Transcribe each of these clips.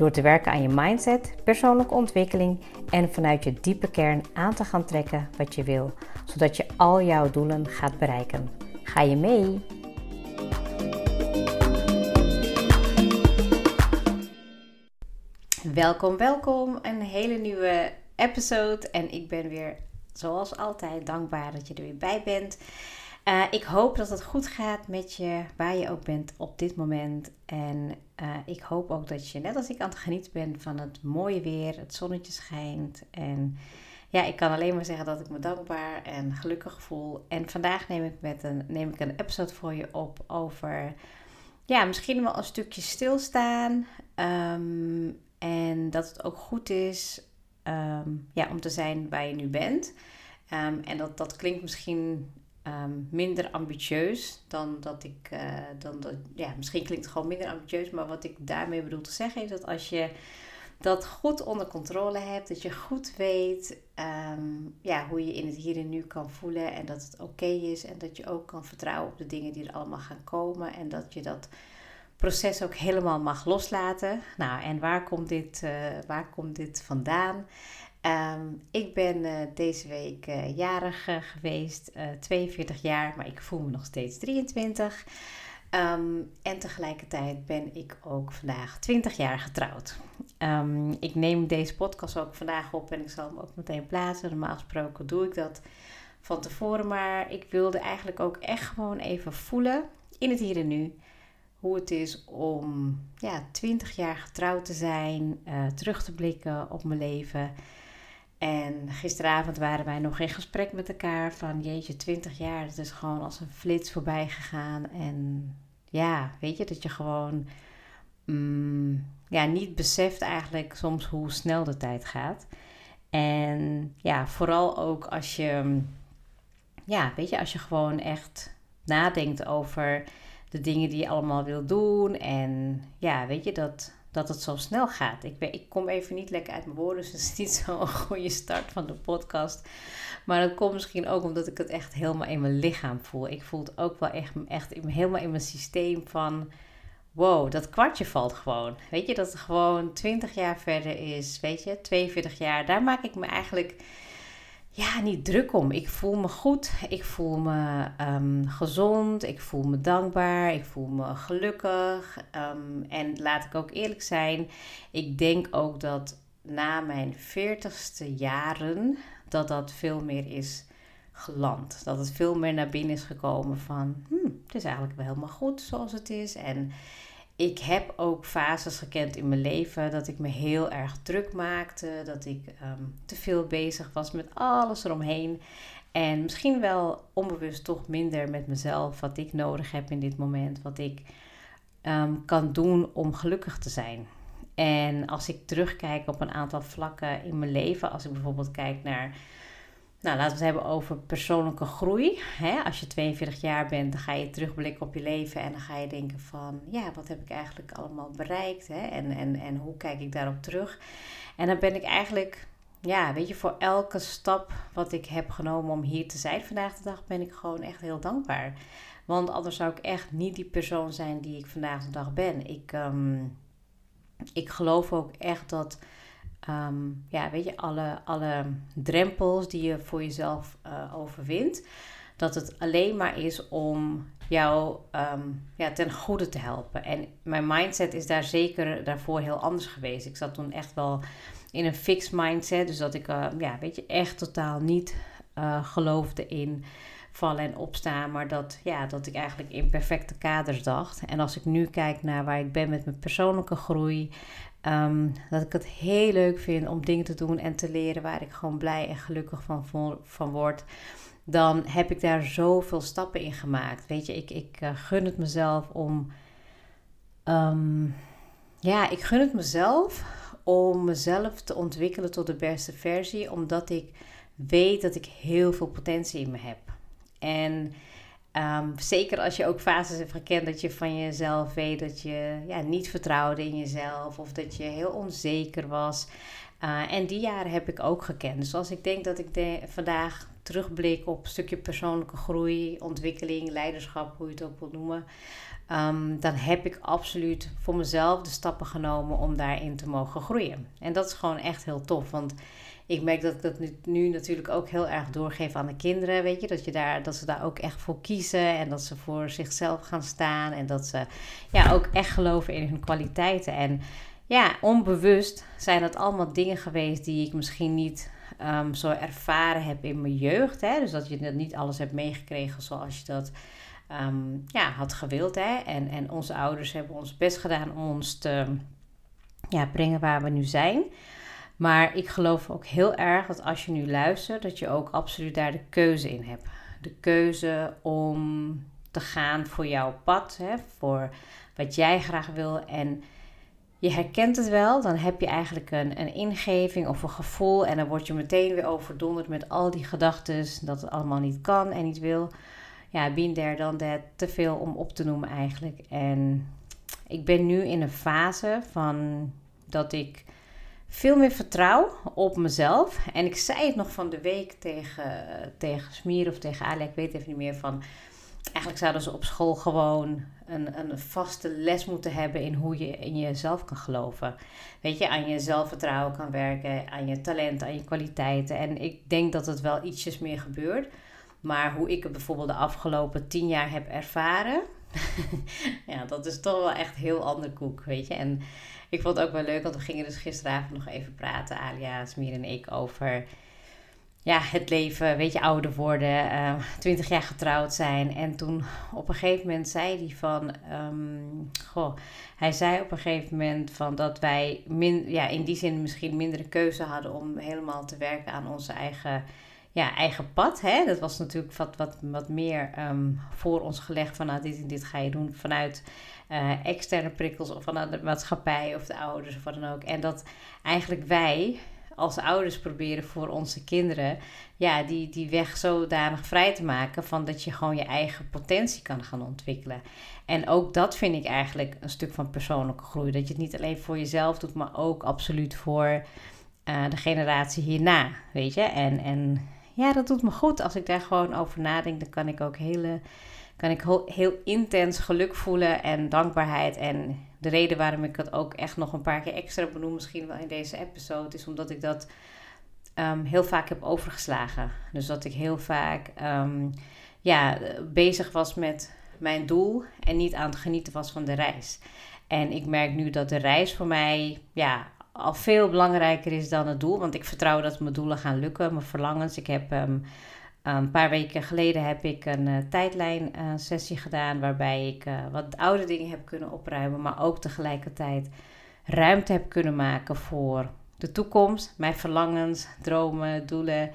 Door te werken aan je mindset, persoonlijke ontwikkeling en vanuit je diepe kern aan te gaan trekken wat je wil, zodat je al jouw doelen gaat bereiken. Ga je mee? Welkom, welkom. Een hele nieuwe episode. En ik ben weer, zoals altijd, dankbaar dat je er weer bij bent. Uh, ik hoop dat het goed gaat met je, waar je ook bent op dit moment. En uh, ik hoop ook dat je, net als ik, aan het genieten bent van het mooie weer. Het zonnetje schijnt. En ja, ik kan alleen maar zeggen dat ik me dankbaar en gelukkig voel. En vandaag neem ik, met een, neem ik een episode voor je op over, ja, misschien wel een stukje stilstaan. Um, en dat het ook goed is um, ja, om te zijn waar je nu bent. Um, en dat, dat klinkt misschien um, minder ambitieus dan dat ik. Uh, dan dat, ja, misschien klinkt het gewoon minder ambitieus, maar wat ik daarmee bedoel te zeggen is dat als je dat goed onder controle hebt, dat je goed weet um, ja, hoe je in het hier en nu kan voelen en dat het oké is en dat je ook kan vertrouwen op de dingen die er allemaal gaan komen en dat je dat proces ook helemaal mag loslaten. Nou, en waar komt dit, uh, waar komt dit vandaan? Um, ik ben uh, deze week uh, jarig geweest, 42 jaar, maar ik voel me nog steeds 23. Um, en tegelijkertijd ben ik ook vandaag 20 jaar getrouwd. Um, ik neem deze podcast ook vandaag op en ik zal hem ook meteen plaatsen. Normaal gesproken doe ik dat van tevoren, maar ik wilde eigenlijk ook echt gewoon even voelen in het hier en nu hoe het is om ja, 20 jaar getrouwd te zijn, uh, terug te blikken op mijn leven. En gisteravond waren wij nog in gesprek met elkaar van jeetje, 20 jaar, dat is gewoon als een flits voorbij gegaan. En ja, weet je, dat je gewoon mm, ja, niet beseft eigenlijk soms hoe snel de tijd gaat. En ja, vooral ook als je, ja, weet je, als je gewoon echt nadenkt over de dingen die je allemaal wil doen. En ja, weet je, dat, dat het zo snel gaat. Ik, ik kom even niet lekker uit mijn woorden, dus het is niet zo'n goede start van de podcast. Maar dat komt misschien ook omdat ik het echt helemaal in mijn lichaam voel. Ik voel het ook wel echt, echt helemaal in mijn systeem van... Wow, dat kwartje valt gewoon. Weet je, dat het gewoon 20 jaar verder is. Weet je, 42 jaar. Daar maak ik me eigenlijk ja, niet druk om. Ik voel me goed, ik voel me um, gezond, ik voel me dankbaar, ik voel me gelukkig. Um, en laat ik ook eerlijk zijn, ik denk ook dat na mijn veertigste jaren dat dat veel meer is geland. Dat het veel meer naar binnen is gekomen van, hmm, het is eigenlijk wel helemaal goed zoals het is. En ik heb ook fases gekend in mijn leven dat ik me heel erg druk maakte, dat ik ehm, te veel bezig was met alles eromheen. En misschien wel onbewust toch minder met mezelf, wat ik nodig heb in dit moment, wat ik ehm, kan doen om gelukkig te zijn. En als ik terugkijk op een aantal vlakken in mijn leven, als ik bijvoorbeeld kijk naar nou, laten we het hebben over persoonlijke groei. Als je 42 jaar bent, dan ga je terugblikken op je leven en dan ga je denken van, ja, wat heb ik eigenlijk allemaal bereikt? Hè? En, en, en hoe kijk ik daarop terug? En dan ben ik eigenlijk, ja, weet je, voor elke stap wat ik heb genomen om hier te zijn vandaag de dag, ben ik gewoon echt heel dankbaar. Want anders zou ik echt niet die persoon zijn die ik vandaag de dag ben. Ik, um, ik geloof ook echt dat Ehm, ja, weet je, alle, alle drempels die je voor jezelf uh, overwint, dat het alleen maar is om jou um, ja, ten goede te helpen. En mijn mindset is daar zeker daarvoor heel anders geweest. Ik zat toen echt wel in een fixed mindset, dus dat ik, uh, ja, weet je, echt totaal niet uh, geloofde in vallen en opstaan, maar dat, ja, dat ik eigenlijk in perfecte kaders dacht. En als ik nu kijk naar waar ik ben met mijn persoonlijke groei, Um, dat ik het heel leuk vind om dingen te doen en te leren waar ik gewoon blij en gelukkig van, van word. Dan heb ik daar zoveel stappen in gemaakt. Weet je, ik, ik uh, gun het mezelf om. Um, ja, ik gun het mezelf om mezelf te ontwikkelen tot de beste versie, omdat ik weet dat ik heel veel potentie in me heb. En ehm, zeker als je ook fases hebt gekend dat je van jezelf weet dat je ja, niet vertrouwde in jezelf of dat je heel onzeker was. Uh, en die jaren heb ik ook gekend. Dus als ik denk dat ik vandaag terugblik op een stukje persoonlijke groei, ontwikkeling, leiderschap, hoe je het ook wilt noemen. Um, dan heb ik absoluut voor mezelf de stappen genomen om daarin te mogen groeien. En dat is gewoon echt heel tof. Want ik merk dat ik dat nu, nu, natuurlijk ook heel erg doorgeef aan de kinderen. Weet je, dat, je daar, dat ze daar ook echt voor kiezen. En dat ze voor zichzelf gaan staan. En dat ze ja, ook echt geloven in hun kwaliteiten. En ja, onbewust zijn dat allemaal dingen geweest die ik misschien niet um, zo ervaren heb in mijn jeugd. Hè? Dus dat je niet alles hebt meegekregen zoals je dat um, ja, had gewild. Hè? En, en onze ouders hebben ons best gedaan om ons te ja, brengen waar we nu zijn. Maar ik geloof ook heel erg dat als je nu luistert, dat je ook absoluut daar de keuze in hebt. De keuze om te gaan voor jouw pad, hè, voor wat jij graag wil. En je herkent het wel, dan heb je eigenlijk een, een ingeving of een gevoel. En dan word je meteen weer overdonderd met al die gedachten dat het allemaal niet kan en niet wil. Ja, been there, dan that. Te veel om op te noemen eigenlijk. En ik ben nu in een fase van dat ik veel meer vertrouw op mezelf. En ik zei het nog van de week tegen, tegen Smier of tegen Ali, ik weet even niet meer van. Eigenlijk zouden ze op school gewoon een, een vaste les moeten hebben in hoe je in jezelf kan geloven. Weet je, aan je zelfvertrouwen kan werken, aan je talent, aan je kwaliteiten. En ik denk dat het wel ietsjes meer gebeurt. Maar hoe ik het bijvoorbeeld de afgelopen tien jaar heb ervaren, ja, dat is toch wel echt heel ander koek, weet je. En ik vond het ook wel leuk, want we gingen dus gisteravond nog even praten, Alia, Smir en ik, over ja, het leven, weet je, ouder worden, uh, twintig jaar getrouwd zijn. En toen op een gegeven moment zei hij van, um, goh, hij zei op een gegeven moment van dat wij min, ja, in die zin misschien mindere keuze hadden om helemaal te werken aan onze eigen, ja, eigen pad. Hè? Dat was natuurlijk wat, wat, wat meer um, voor ons gelegd van, nou, dit en dit ga je doen vanuit uh, externe prikkels of vanuit de maatschappij of de ouders of wat dan ook. En dat eigenlijk wij als ouders proberen voor onze kinderen, ja, die, die weg zodanig vrij te maken van dat je gewoon je eigen potentie kan gaan ontwikkelen. En ook dat vind ik eigenlijk een stuk van persoonlijke groei. Dat je het niet alleen voor jezelf doet, maar ook absoluut voor uh, de generatie hierna, weet je. En, en ja, dat doet me goed. Als ik daar gewoon over nadenk, dan kan ik ook hele, kan ik heel intens geluk voelen en dankbaarheid en de reden waarom ik het ook echt nog een paar keer extra benoem, misschien wel in deze episode, is omdat ik dat um, heel vaak heb overgeslagen. Dus dat ik heel vaak um, ja, bezig was met mijn doel en niet aan het genieten was van de reis. En ik merk nu dat de reis voor mij ja, al veel belangrijker is dan het doel. Want ik vertrouw dat mijn doelen gaan lukken, mijn verlangens. Ik heb um, een paar weken geleden heb ik een uh, tijdlijn uh, sessie gedaan waarbij ik uh, wat oude dingen heb kunnen opruimen, maar ook tegelijkertijd ruimte heb kunnen maken voor de toekomst, mijn verlangens, dromen, doelen.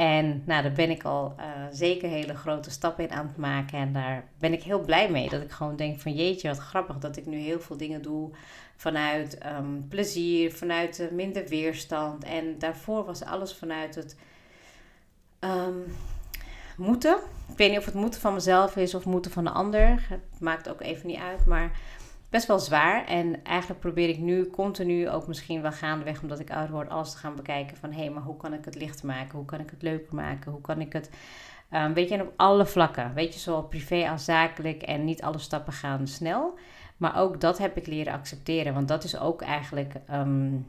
En nou, daar ben ik al zeker hele grote stappen in aan het maken. En daar ben ik heel blij mee. Dat ik gewoon denk van jeetje, wat grappig dat ik nu heel veel dingen doe vanuit um, plezier, vanuit minder weerstand. En daarvoor was alles vanuit het um, moeten. Ik weet niet of het moeten van mezelf is of moeten van de ander. Het maakt ook even niet uit, maar best wel zwaar. En eigenlijk probeer ik nu continu, ook misschien wel gaandeweg omdat ik ouder word, alles te gaan bekijken van hé, hey, maar hoe kan ik het lichter maken? Hoe kan ik het leuker maken? Hoe kan ik het, um, weet je, op alle vlakken. Weet je, zowel privé als zakelijk en niet alle stappen gaan snel. Maar ook dat heb ik leren accepteren, want dat is ook eigenlijk um,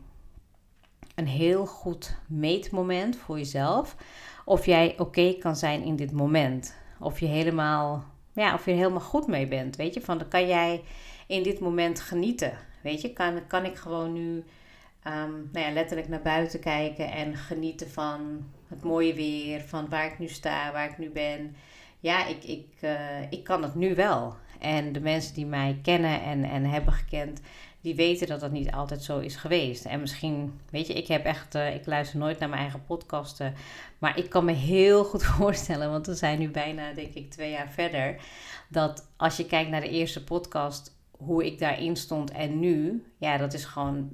een heel goed meetmoment voor jezelf of jij oké kan zijn in dit moment. Of je helemaal, ja, of je er helemaal goed mee bent. Weet je, van dan kan jij in dit moment genieten. Weet je, kan, kan ik gewoon nu um, nou ja, letterlijk naar buiten kijken en genieten van het mooie weer, van waar ik nu sta, waar ik nu ben. Ja, ik, ik, uh, ik kan het nu wel. En de mensen die mij kennen en, en hebben gekend, die weten dat dat niet altijd zo is geweest. En misschien, weet je, ik heb echt, uh, ik luister nooit naar mijn eigen podcasten. Maar ik kan me heel goed voorstellen, want we zijn nu bijna, denk ik, twee jaar verder. Dat als je kijkt naar de eerste podcast, hoe ik daarin stond en nu, ja, dat is gewoon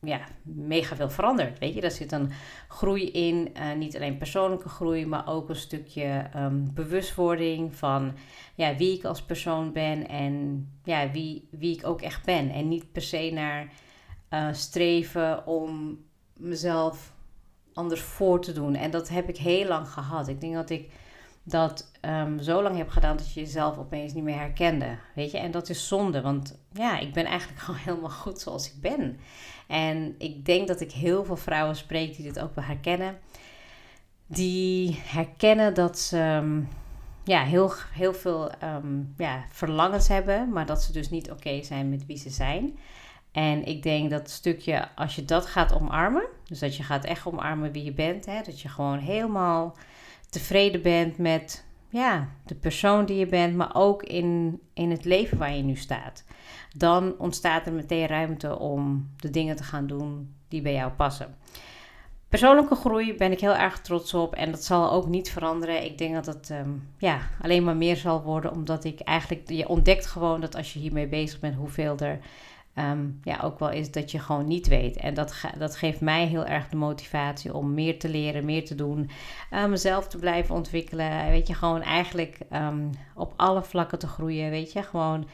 ja, mega veel veranderd. Weet je, daar zit een groei in. Uh, niet alleen persoonlijke groei, maar ook een stukje um, bewustwording van ja, wie ik als persoon ben en ja, wie, wie ik ook echt ben. En niet per se naar uh, streven om mezelf anders voor te doen. En dat heb ik heel lang gehad. Ik denk dat ik dat um, zo lang heb gedaan dat je jezelf opeens niet meer herkende. Weet je, en dat is zonde, want ja, ik ben eigenlijk gewoon helemaal goed zoals ik ben. En ik denk dat ik heel veel vrouwen spreek die dit ook wel herkennen. Die herkennen dat ze ehm, ja, heel, heel veel um, ja, verlangens hebben, maar dat ze dus niet oké zijn met wie ze zijn. En ik denk dat stukje, als je dat gaat omarmen, dus dat je gaat echt omarmen wie je bent, hè, dat je gewoon helemaal tevreden bent met ja, de persoon die je bent, maar ook in, in het leven waar je nu staat. Dan ontstaat er meteen ruimte om de dingen te gaan doen die bij jou passen. Persoonlijke groei ben ik heel erg trots op en dat zal ook niet veranderen. Ik denk dat het ehm, ja, alleen maar meer zal worden, omdat ik eigenlijk, je ontdekt gewoon dat als je hiermee bezig bent, hoeveel er Ehm, ja, ook wel is dat je gewoon niet weet. En dat, dat geeft mij heel erg de motivatie om meer te leren, meer te doen, uh, mezelf te blijven ontwikkelen. Weet je, gewoon eigenlijk ehm, op alle vlakken te groeien. Weet je, gewoon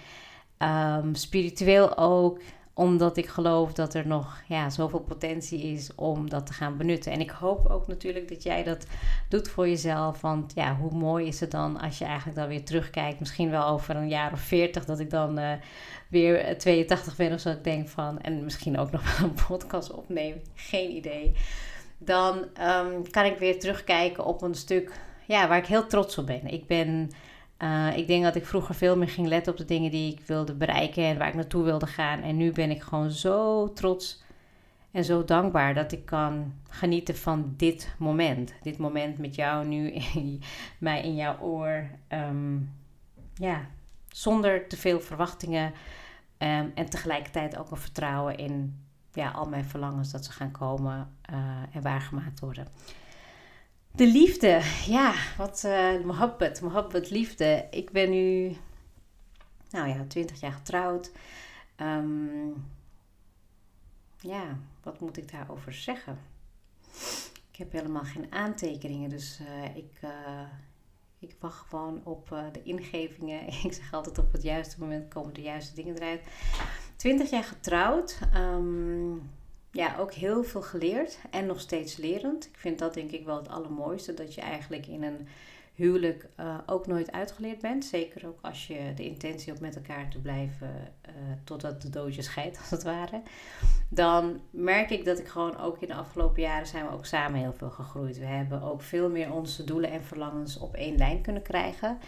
spiritueel ook omdat ik geloof dat er nog ja, zoveel potentie is om dat te gaan benutten. En ik hoop ook natuurlijk dat jij dat doet voor jezelf. Want ja, hoe mooi is het dan als je eigenlijk dan weer terugkijkt. Misschien wel over een jaar of veertig dat ik dan uh, weer 82 ben of zo. Ik denk van, en misschien ook nog wel een podcast opneem. Geen idee. Dan um, kan ik weer terugkijken op een stuk ja, waar ik heel trots op ben. Ik ben uh, ik denk dat ik vroeger veel meer ging letten op de dingen die ik wilde bereiken en waar ik naartoe wilde gaan. En nu ben ik gewoon zo trots en zo dankbaar dat ik kan genieten van dit moment. Dit moment met jou nu, in, mij in jouw oor. Um, ja, zonder te veel verwachtingen. Um, en tegelijkertijd ook een vertrouwen in ja, al mijn verlangens dat ze gaan komen uh, en waargemaakt worden. De liefde, ja, wat uh, mohabbat, mohabbat, liefde. Ik ben nu, nou ja, 20 jaar getrouwd. Um, ja, wat moet ik daarover zeggen? Ik heb helemaal geen aantekeningen, dus uh, ik, uh, ik wacht gewoon op de ingevingen. ik zeg altijd op het juiste moment komen de juiste dingen eruit. 20 jaar getrouwd. Um, ja, ook heel veel geleerd en nog steeds lerend. Ik vind dat denk ik wel het allermooiste, dat je eigenlijk in een huwelijk uh, ook nooit uitgeleerd bent. Zeker ook als je de intentie hebt met elkaar te blijven uh, totdat de doodje scheidt, als het ware. Dan merk ik dat ik gewoon ook in de afgelopen jaren zijn we ook samen heel veel gegroeid. We hebben ook veel meer onze doelen en verlangens op één lijn kunnen krijgen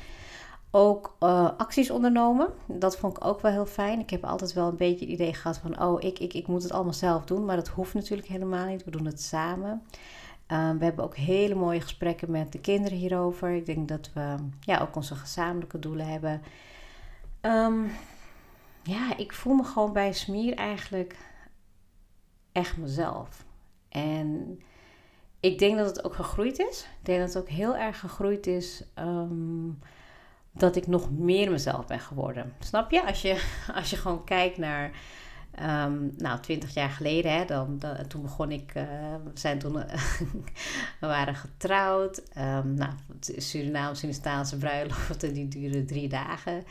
ook uh, acties ondernomen. Dat vond ik ook wel heel fijn. Ik heb altijd wel een beetje het idee gehad van... oh, ik, ik, ik moet het allemaal zelf doen. Maar dat hoeft natuurlijk helemaal niet. We doen het samen. Um, we hebben ook hele mooie gesprekken met de kinderen hierover. Ik denk dat we ja, ook onze gezamenlijke doelen hebben. Um, ja, ik voel me gewoon bij Smier eigenlijk echt mezelf. En ik denk dat het ook gegroeid is. Ik denk dat het ook heel erg gegroeid is... Um, dat ik nog meer mezelf ben geworden. Snap je? Als je, als je gewoon kijkt naar. Um, nou, twintig jaar geleden, hè, dan, toen begon ik. Uh, we zijn toen. we waren getrouwd. Um, nou, Surinaamse Hindustaanse bruiloften, die duren drie dagen.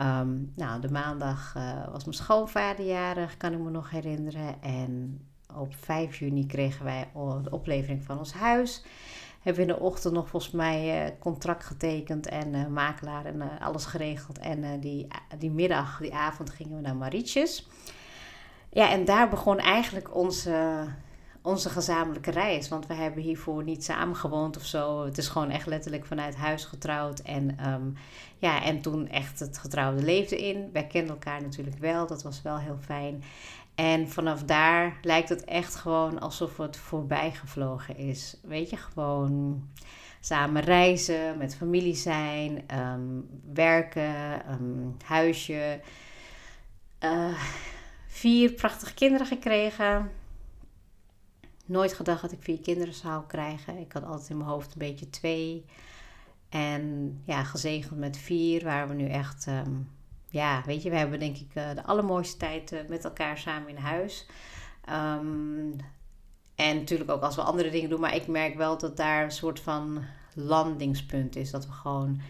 Um, nou, de maandag uh, was mijn schoonvader jarig, kan ik me nog herinneren. En op 5 juni kregen wij de oplevering van ons huis hebben we in de ochtend nog volgens mij uh, contract getekend en uh, makelaar en uh, alles geregeld. En die, die middag, die avond gingen we naar Marietjes. Ja, en daar begon eigenlijk onze, onze gezamenlijke reis. Want we hebben hiervoor niet samen gewoond of zo. Het is gewoon echt letterlijk vanuit huis getrouwd. En, um, ja, en toen echt het getrouwde leefde in. Wij kenden elkaar natuurlijk wel, dat was wel heel fijn. En vanaf daar lijkt het echt gewoon alsof het voorbij gevlogen is. Weet je, gewoon samen reizen, met familie zijn, ehm, werken, um, huisje. Uh, vier prachtige kinderen gekregen. Nooit gedacht dat ik vier kinderen zou krijgen. Ik had altijd in mijn hoofd een beetje twee. En ja, gezegend met vier, waar we nu echt um, ja, weet je, we hebben denk ik uh, de allermooiste tijd uh, met elkaar samen in huis. Ehm, en natuurlijk ook als we andere dingen doen. Maar ik merk wel dat daar een soort van landingspunt is. Dat we gewoon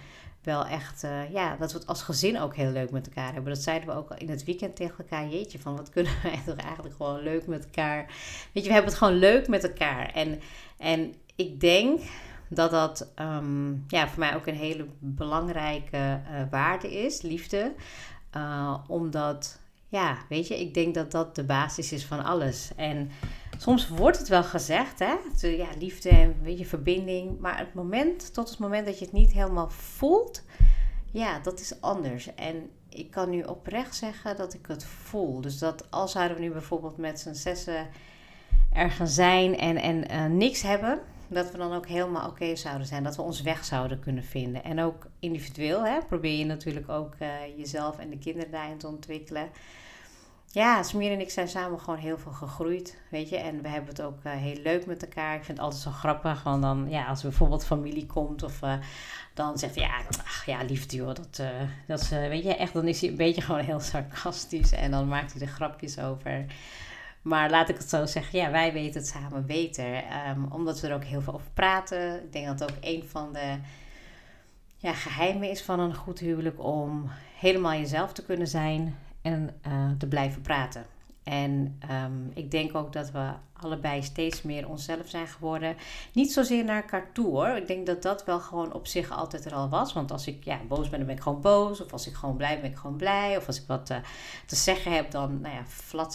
wel echt, uh, ja, dat we het als gezin ook heel leuk met elkaar hebben. Dat zeiden we ook in het weekend tegen elkaar. Jeetje, van wat kunnen wij toch eigenlijk gewoon leuk met elkaar. Weet je, we hebben het gewoon leuk met elkaar. En, en ik denk dat dat um, ja, voor mij ook een hele belangrijke uh, waarde is, liefde. Uh, omdat, ja, weet je, ik denk dat dat de basis is van alles. En soms wordt het wel gezegd, hè? Ja, liefde en weet je, verbinding. Maar het moment, tot het moment dat je het niet helemaal voelt, ja, dat is anders. En ik kan nu oprecht zeggen dat ik het voel. Dus dat als zouden we nu bijvoorbeeld met z'n zessen ergens zijn en, en uh, niks hebben, dat we dan ook helemaal oké zouden zijn. Dat we ons weg zouden kunnen vinden. En ook individueel hè, probeer je natuurlijk ook uh, jezelf en de kinderen daarin te ontwikkelen ja, Smir en ik zijn samen gewoon heel veel gegroeid, weet je. En we hebben het ook uh, heel leuk met elkaar. Ik vind het altijd zo grappig, want dan, ja, als er bijvoorbeeld familie komt of... Uh, dan zegt hij, ja, ach, ja, liefde dat, dat weet je, echt, dan is hij een beetje gewoon heel sarcastisch en dan maakt hij er grapjes over. Maar laat ik het zo zeggen, ja, wij weten het samen beter, um, omdat we er ook heel veel over praten. Ik denk dat ook een van de ja, geheimen is van een goed huwelijk om helemaal jezelf te kunnen zijn en uh, te blijven praten. En um, ik denk ook dat we allebei steeds meer onszelf zijn geworden. Niet zozeer naar elkaar toe hoor. Ik denk dat dat wel gewoon op zich altijd er al was. Want als ik ja, boos ben, dan ben ik gewoon boos. Of als ik gewoon blij ben, ben ik gewoon blij. Of als ik wat uh, te zeggen heb, dan nou ja,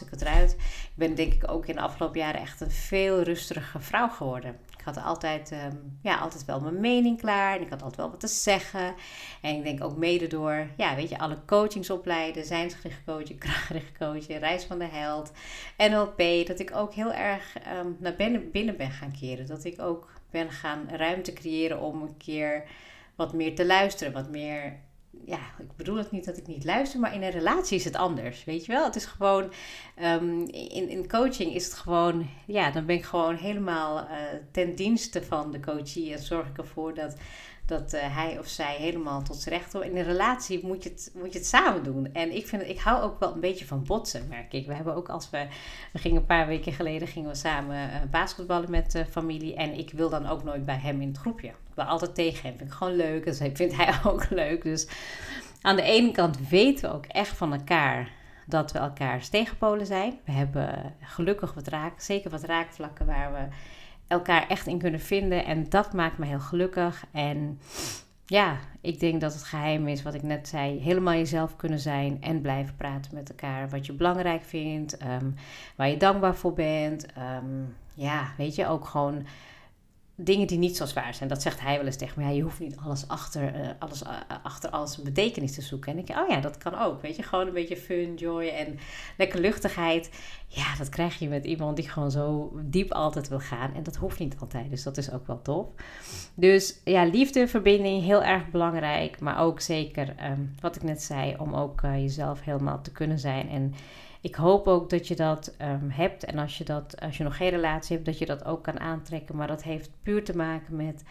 ik het eruit. Ik ben denk ik ook in de afgelopen jaren echt een veel rustige vrouw geworden had altijd, um, ja, altijd wel mijn mening klaar. En ik had altijd wel wat te zeggen. En ik denk ook mede door, ja, weet je, alle coachings opleiden. Zijnsgericht coachen, krachtgericht coachen, Reis van de Held, NLP. Dat ik ook heel erg um, naar binnen, binnen ben gaan keren. Dat ik ook ben gaan ruimte creëren om een keer wat meer te luisteren. Wat meer ja, ik bedoel het niet dat ik niet luister, maar in een relatie is het anders. Weet je wel? Het is gewoon, um, in, in coaching is het gewoon, ja, dan ben ik gewoon helemaal uh, ten dienste van de coachie en zorg ik ervoor dat dat uh, hij of zij helemaal tot zijn recht In een relatie moet je, het, moet je het samen doen. En ik, vind, ik hou ook wel een beetje van botsen, merk ik. We hebben ook als we... We gingen een paar weken geleden gingen we samen uh, basketballen met de familie. En ik wil dan ook nooit bij hem in het groepje. Wil altijd tegen hem. Vind ik gewoon leuk. Dus hij vindt hij ook leuk. Dus aan de ene kant weten we ook echt van elkaar dat we elkaars tegenpolen zijn. We hebben gelukkig wat raak, zeker wat raakvlakken waar we elkaar echt in kunnen vinden. En dat maakt me heel gelukkig. En ja, ik denk dat het geheim is wat ik net zei. Helemaal jezelf kunnen zijn en blijven praten met elkaar. Wat je belangrijk vindt, um, waar je dankbaar voor bent. Um, ja, weet je, ook gewoon dingen die niet zo zwaar zijn. Dat zegt hij wel eens tegen me. Ja, je hoeft niet alles achter, uh, alles, uh, achter alles een betekenis te zoeken. En ik denk, oh ja, dat kan ook. Weet je, gewoon een beetje fun, joy en lekker luchtigheid. Ja, dat krijg je met iemand die gewoon zo diep altijd wil gaan. En dat hoeft niet altijd. Dus dat is ook wel tof. Dus ja, liefde, verbinding, heel erg belangrijk. Maar ook zeker, um, wat ik net zei, om ook uh, jezelf helemaal te kunnen zijn. En ik hoop ook dat je dat um, hebt. En als je, dat, als je nog geen relatie hebt, dat je dat ook kan aantrekken. Maar dat heeft puur te maken met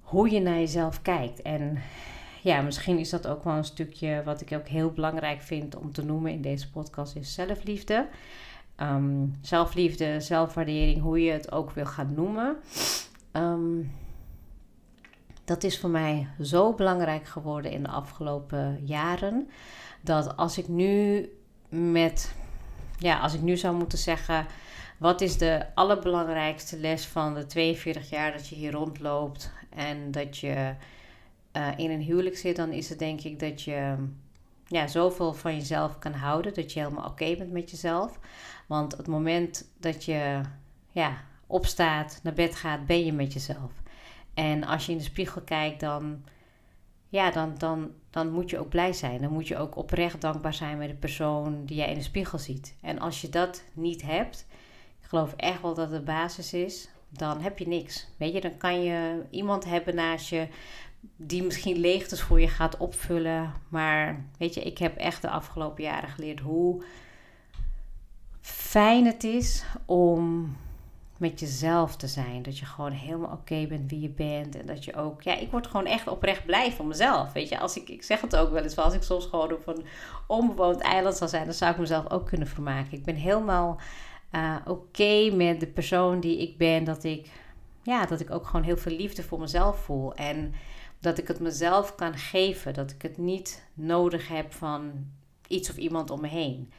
hoe je naar jezelf kijkt. En ja, misschien is dat ook wel een stukje wat ik ook heel belangrijk vind om te noemen in deze podcast, is zelfliefde. Um, zelfliefde, zelfwaardering, hoe je het ook wil gaan noemen. Um, dat is voor mij zo belangrijk geworden in de afgelopen jaren. Dat als ik nu met, ja, als ik nu zou moeten zeggen, wat is de allerbelangrijkste les van de 42 jaar dat je hier rondloopt en dat je uh, in een huwelijk zit, dan is het denk ik dat je ja, zoveel van jezelf kan houden, dat je helemaal oké bent met jezelf. Want het moment dat je ja, opstaat, naar bed gaat, ben je met jezelf. En als je in de spiegel kijkt, dan ja, dan, dan, dan moet je ook blij zijn. Dan moet je ook oprecht dankbaar zijn met de persoon die jij in de spiegel ziet. En als je dat niet hebt, ik geloof echt wel dat het de basis is, dan heb je niks. Weet je, dan kan je iemand hebben naast je die misschien leegtes voor je gaat opvullen. Maar weet je, ik heb echt de afgelopen jaren geleerd hoe fijn het is om met jezelf te zijn. Dat je gewoon helemaal oké bent wie je bent. En dat je ook, ja, ik word gewoon echt oprecht blij van mezelf. Weet je, als ik, ik zeg het ook wel eens, als ik soms gewoon op een onbewoond eiland zou zijn, dan zou ik mezelf ook kunnen vermaken. Ik ben helemaal uh, oké met de persoon die ik ben. Dat ik, ja, dat ik ook gewoon heel veel liefde voor mezelf voel. En dat ik het mezelf kan geven. Dat ik het niet nodig heb van iets of iemand om me heen.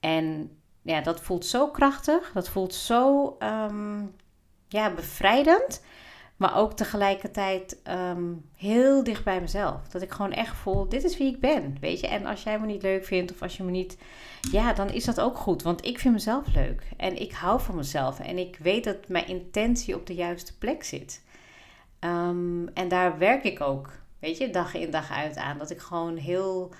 En ja, dat voelt zo krachtig. Dat voelt zo ehm, ja, bevrijdend. Maar ook tegelijkertijd ehm, heel dicht bij mezelf. Dat ik gewoon echt voel, dit is wie ik ben. Weet je, en als jij me niet leuk vindt of als je me niet... Ja, dan is dat ook goed. Want ik vind mezelf leuk. En ik hou van mezelf. En ik weet dat mijn intentie op de juiste plek zit. Ehm, en daar werk ik ook, weet je, dag in dag uit aan. Dat ik gewoon heel...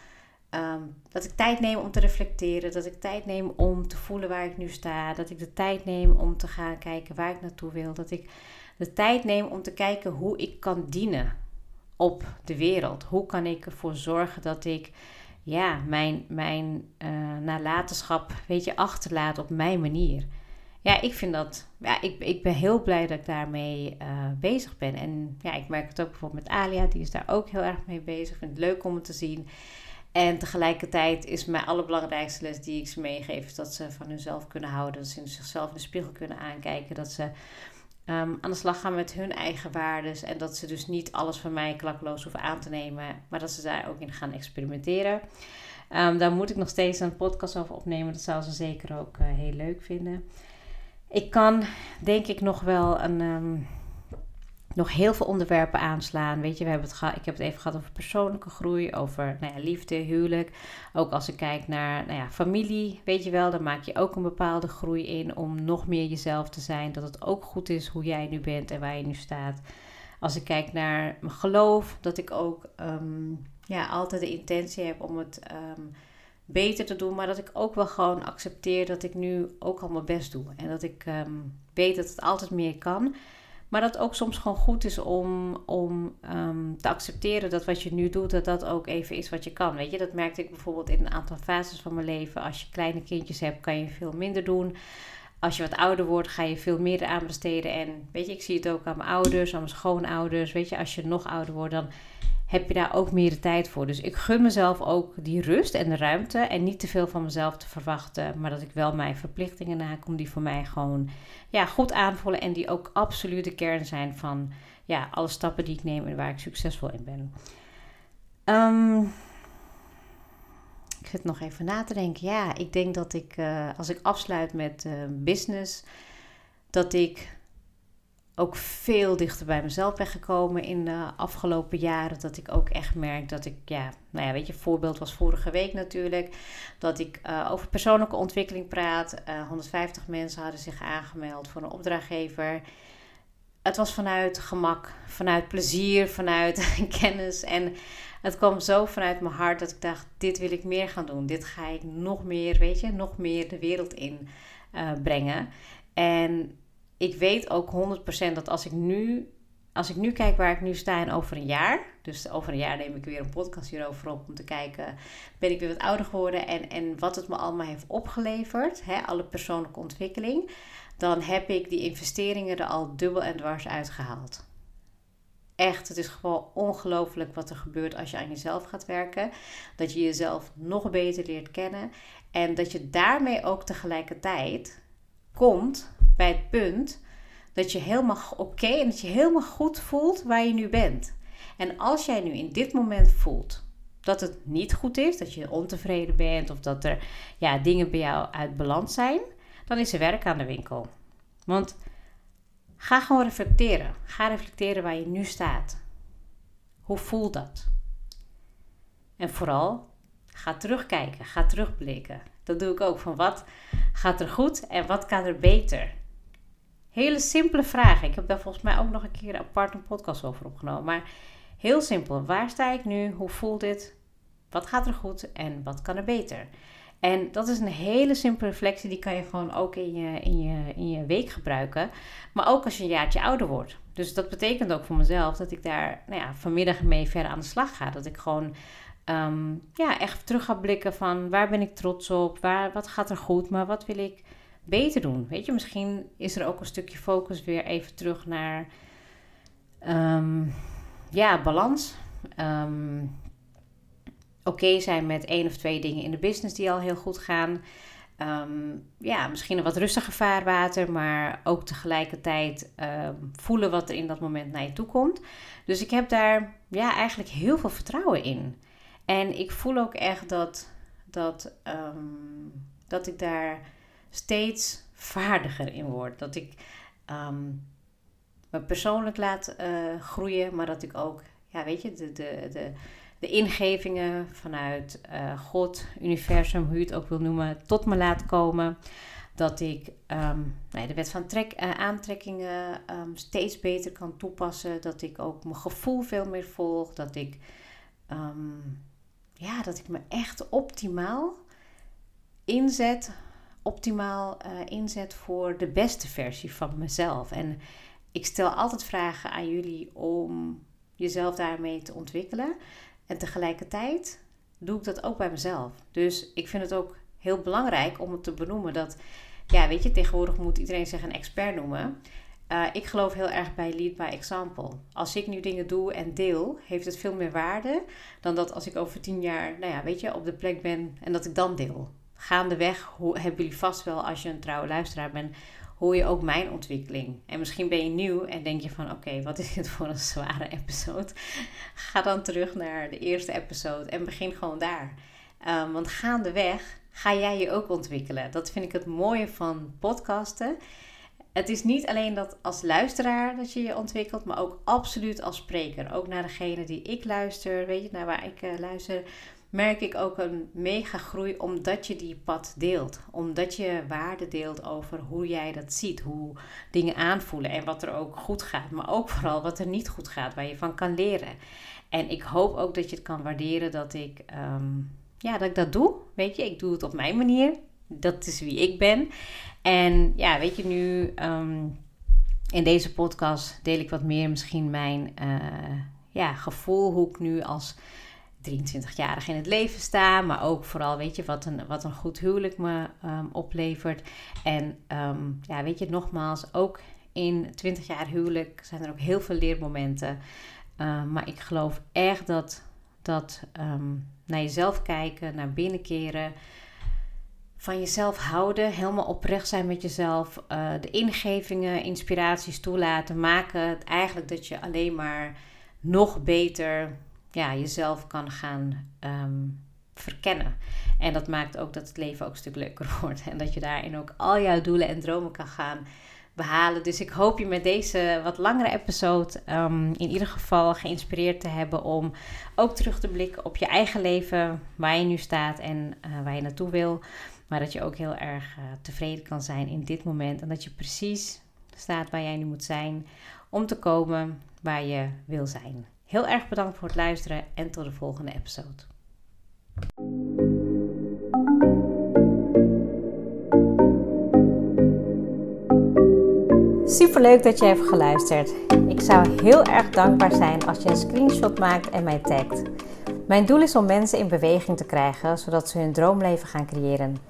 Ehm, dat ik tijd neem om te reflecteren. Dat ik tijd neem om te voelen waar ik nu sta. Dat ik de tijd neem om te gaan kijken waar ik naartoe wil. Dat ik de tijd neem om te kijken hoe ik kan dienen op de wereld. Hoe kan ik ervoor zorgen dat ik ja, mijn, mijn uh, nalatenschap weet je, achterlaat op mijn manier. Ja, ik vind dat. Ja, ik, ik ben heel blij dat ik daarmee uh, bezig ben. En ja, ik merk het ook bijvoorbeeld met Alia, die is daar ook heel erg mee bezig. Ik vind het leuk om het te zien. En tegelijkertijd is mijn allerbelangrijkste les die ik ze meegeef, is dat ze van hunzelf kunnen houden. Dat ze zichzelf in de spiegel kunnen aankijken. Dat ze um, aan de slag gaan met hun eigen waarden. En dat ze dus niet alles van mij klakloos hoeven aan te nemen, maar dat ze daar ook in gaan experimenteren. Um, daar moet ik nog steeds een podcast over opnemen. Dat zou ze zeker ook uh, heel leuk vinden. Ik kan denk ik nog wel een. Um, nog heel veel onderwerpen aanslaan. Weet je, we hebben het gehad, ik heb het even gehad over persoonlijke groei, over nou ja, liefde, huwelijk. Ook als ik kijk naar nou ja, familie, weet je wel, dan maak je ook een bepaalde groei in om nog meer jezelf te zijn. Dat het ook goed is hoe jij nu bent en waar je nu staat. Als ik kijk naar mijn geloof, dat ik ook um, ja, altijd de intentie heb om het um, beter te doen. Maar dat ik ook wel gewoon accepteer dat ik nu ook al mijn best doe. En dat ik um, weet dat het altijd meer kan. Maar dat ook soms gewoon goed is om, om um, te accepteren dat wat je nu doet, dat dat ook even is wat je kan. Weet je, dat merkte ik bijvoorbeeld in een aantal fases van mijn leven. Als je kleine kindjes hebt, kan je veel minder doen. Als je wat ouder wordt, ga je veel meer aan besteden. En weet je, ik zie het ook aan mijn ouders, aan mijn schoonouders. Weet je, als je nog ouder wordt, dan heb je daar ook meer tijd voor. Dus ik gun mezelf ook die rust en de ruimte. En niet te veel van mezelf te verwachten. Maar dat ik wel mijn verplichtingen nakom die voor mij gewoon ja, goed aanvoelen. En die ook absoluut de kern zijn van ja, alle stappen die ik neem en waar ik succesvol in ben. Um, ik zit nog even na te denken. Ja, ik denk dat ik, uh, als ik afsluit met uh, business, dat ik ook veel dichter bij mezelf ben gekomen in de afgelopen jaren. Dat ik ook echt merk dat ik, ja, nou ja, weet je, voorbeeld was vorige week natuurlijk. Dat ik uh, over persoonlijke ontwikkeling praat. Uh, 150 mensen hadden zich aangemeld voor een opdrachtgever. Het was vanuit gemak, vanuit plezier, vanuit kennis. En het kwam zo vanuit mijn hart dat ik dacht: dit wil ik meer gaan doen. Dit ga ik nog meer, weet je, nog meer de wereld in uh, brengen. En ik weet ook 100% dat als ik nu als ik nu kijk waar ik nu sta en over een jaar, dus over een jaar neem ik weer een podcast hierover op om te kijken, ben ik weer wat ouder geworden en, en wat het me allemaal heeft opgeleverd, hè, alle persoonlijke ontwikkeling, dan heb ik die investeringen er al dubbel en dwars uitgehaald. Echt, het is gewoon ongelooflijk wat er gebeurt als je aan jezelf gaat werken. Dat je jezelf nog beter leert kennen en dat je daarmee ook tegelijkertijd komt bij het punt dat je helemaal oké en dat je helemaal goed voelt waar je nu bent. En als jij nu in dit moment voelt dat het niet goed is, dat je ontevreden bent of dat er ja, dingen bij jou uit balans zijn, dan is er werk aan de winkel. Want ga gewoon reflecteren. Ga reflecteren waar je nu staat. Hoe voelt dat? En vooral ga terugkijken, ga terugblikken. Dat doe ik ook van wat gaat er goed en wat kan er beter. Hele simpele vragen. Ik heb daar volgens mij ook nog een keer apart een podcast over opgenomen. Maar heel simpel. Waar sta ik nu? Hoe voelt dit? Wat gaat er goed en wat kan er beter? En dat is een hele simpele reflectie. Die kan je gewoon ook in je, in je, in je week gebruiken. Maar ook als je een jaartje ouder wordt. Dus dat betekent ook voor mezelf dat ik daar nou ja, vanmiddag mee verder aan de slag ga. Dat ik gewoon um, ja, echt terug ga blikken van waar ben ik trots op? Waar, wat gaat er goed? Maar wat wil ik beter doen. Weet je, misschien is er ook een stukje focus weer even terug naar um, ja, balans. Um, Oké zijn met één of twee dingen in de business die al heel goed gaan. ehm, ja, misschien een wat rustiger vaarwater, maar ook tegelijkertijd ehm, voelen wat er in dat moment naar je toe komt. Dus ik heb daar ja, eigenlijk heel veel vertrouwen in. En ik voel ook echt dat, dat, ehm, dat ik daar steeds vaardiger in word. Dat ik me persoonlijk laat eh, groeien, maar dat ik ook, ja, weet je, de, de, de, de ingevingen vanuit uh, God, universum, hoe je het ook wil noemen, tot me laat komen. Dat ik um, nee, de wet van trek, uh, aantrekkingen steeds beter kan toepassen. Dat ik ook mijn gevoel veel meer volg. Dat ik, ja, dat ik me echt optimaal inzet. Optimaal uh, inzet voor de beste versie van mezelf. En ik stel altijd vragen aan jullie om jezelf daarmee te ontwikkelen. En tegelijkertijd doe ik dat ook bij mezelf. Dus ik vind het ook heel belangrijk om het te benoemen dat, ja, weet je, tegenwoordig moet iedereen zich een expert noemen. Uh, ik geloof heel erg bij lead by example. Als ik nu dingen doe en deel, heeft het veel meer waarde dan dat als ik over tien jaar, nou ja, weet je, op de plek ben en dat ik dan deel. Gaandeweg hoe, hebben jullie vast wel, als je een trouwe luisteraar bent, hoor je ook mijn ontwikkeling. En misschien ben je nieuw en denk je van oké, wat is dit voor een zware episode? Ga dan terug naar de eerste episode en begin gewoon daar. Um, want gaandeweg ga jij je ook ontwikkelen. Dat vind ik het mooie van podcasten. Het is niet alleen dat als luisteraar dat je je ontwikkelt, maar ook absoluut als spreker. Ook naar degene die ik luister, weet je, naar waar ik uh, luister merk ik ook een mega groei omdat je die pad deelt. Omdat je waarde deelt over hoe jij dat ziet, hoe dingen aanvoelen en wat er ook goed gaat. Maar ook vooral wat er niet goed gaat, waar je van kan leren. En ik hoop ook dat je het kan waarderen dat ik, ehm, ja, dat ik dat doe. Weet je, ik doe het op mijn manier. Dat is wie ik ben. En ja, weet je, nu ehm, in deze podcast deel ik wat meer misschien mijn uh, ja, gevoel, hoe ik nu als 23-jarig in het leven sta. Maar ook vooral, weet je, wat een, wat een goed huwelijk me um, oplevert. En um, ja, weet je, nogmaals, ook in 20 jaar huwelijk zijn er ook heel veel leermomenten. Maar ik geloof echt dat, dat naar jezelf kijken, naar binnenkeren van jezelf houden, helemaal oprecht zijn met jezelf, uh, de ingevingen, inspiraties toelaten, maken het eigenlijk dat je alleen maar nog beter ja, jezelf kan gaan um, verkennen. En dat maakt ook dat het leven ook een stuk leuker wordt. En dat je daarin ook al jouw doelen en dromen kan gaan behalen. Dus ik hoop je met deze wat langere episode um, in ieder geval geïnspireerd te hebben om ook terug te blikken op je eigen leven, waar je nu staat en uh, waar je naartoe wil. Maar dat je ook heel erg uh, tevreden kan zijn in dit moment. En dat je precies staat waar jij nu moet zijn om te komen waar je wil zijn. Heel erg bedankt voor het luisteren en tot de volgende episode. Super leuk dat je hebt geluisterd. Ik zou heel erg dankbaar zijn als je een screenshot maakt en mij tagt. Mijn doel is om mensen in beweging te krijgen, zodat ze hun droomleven gaan creëren.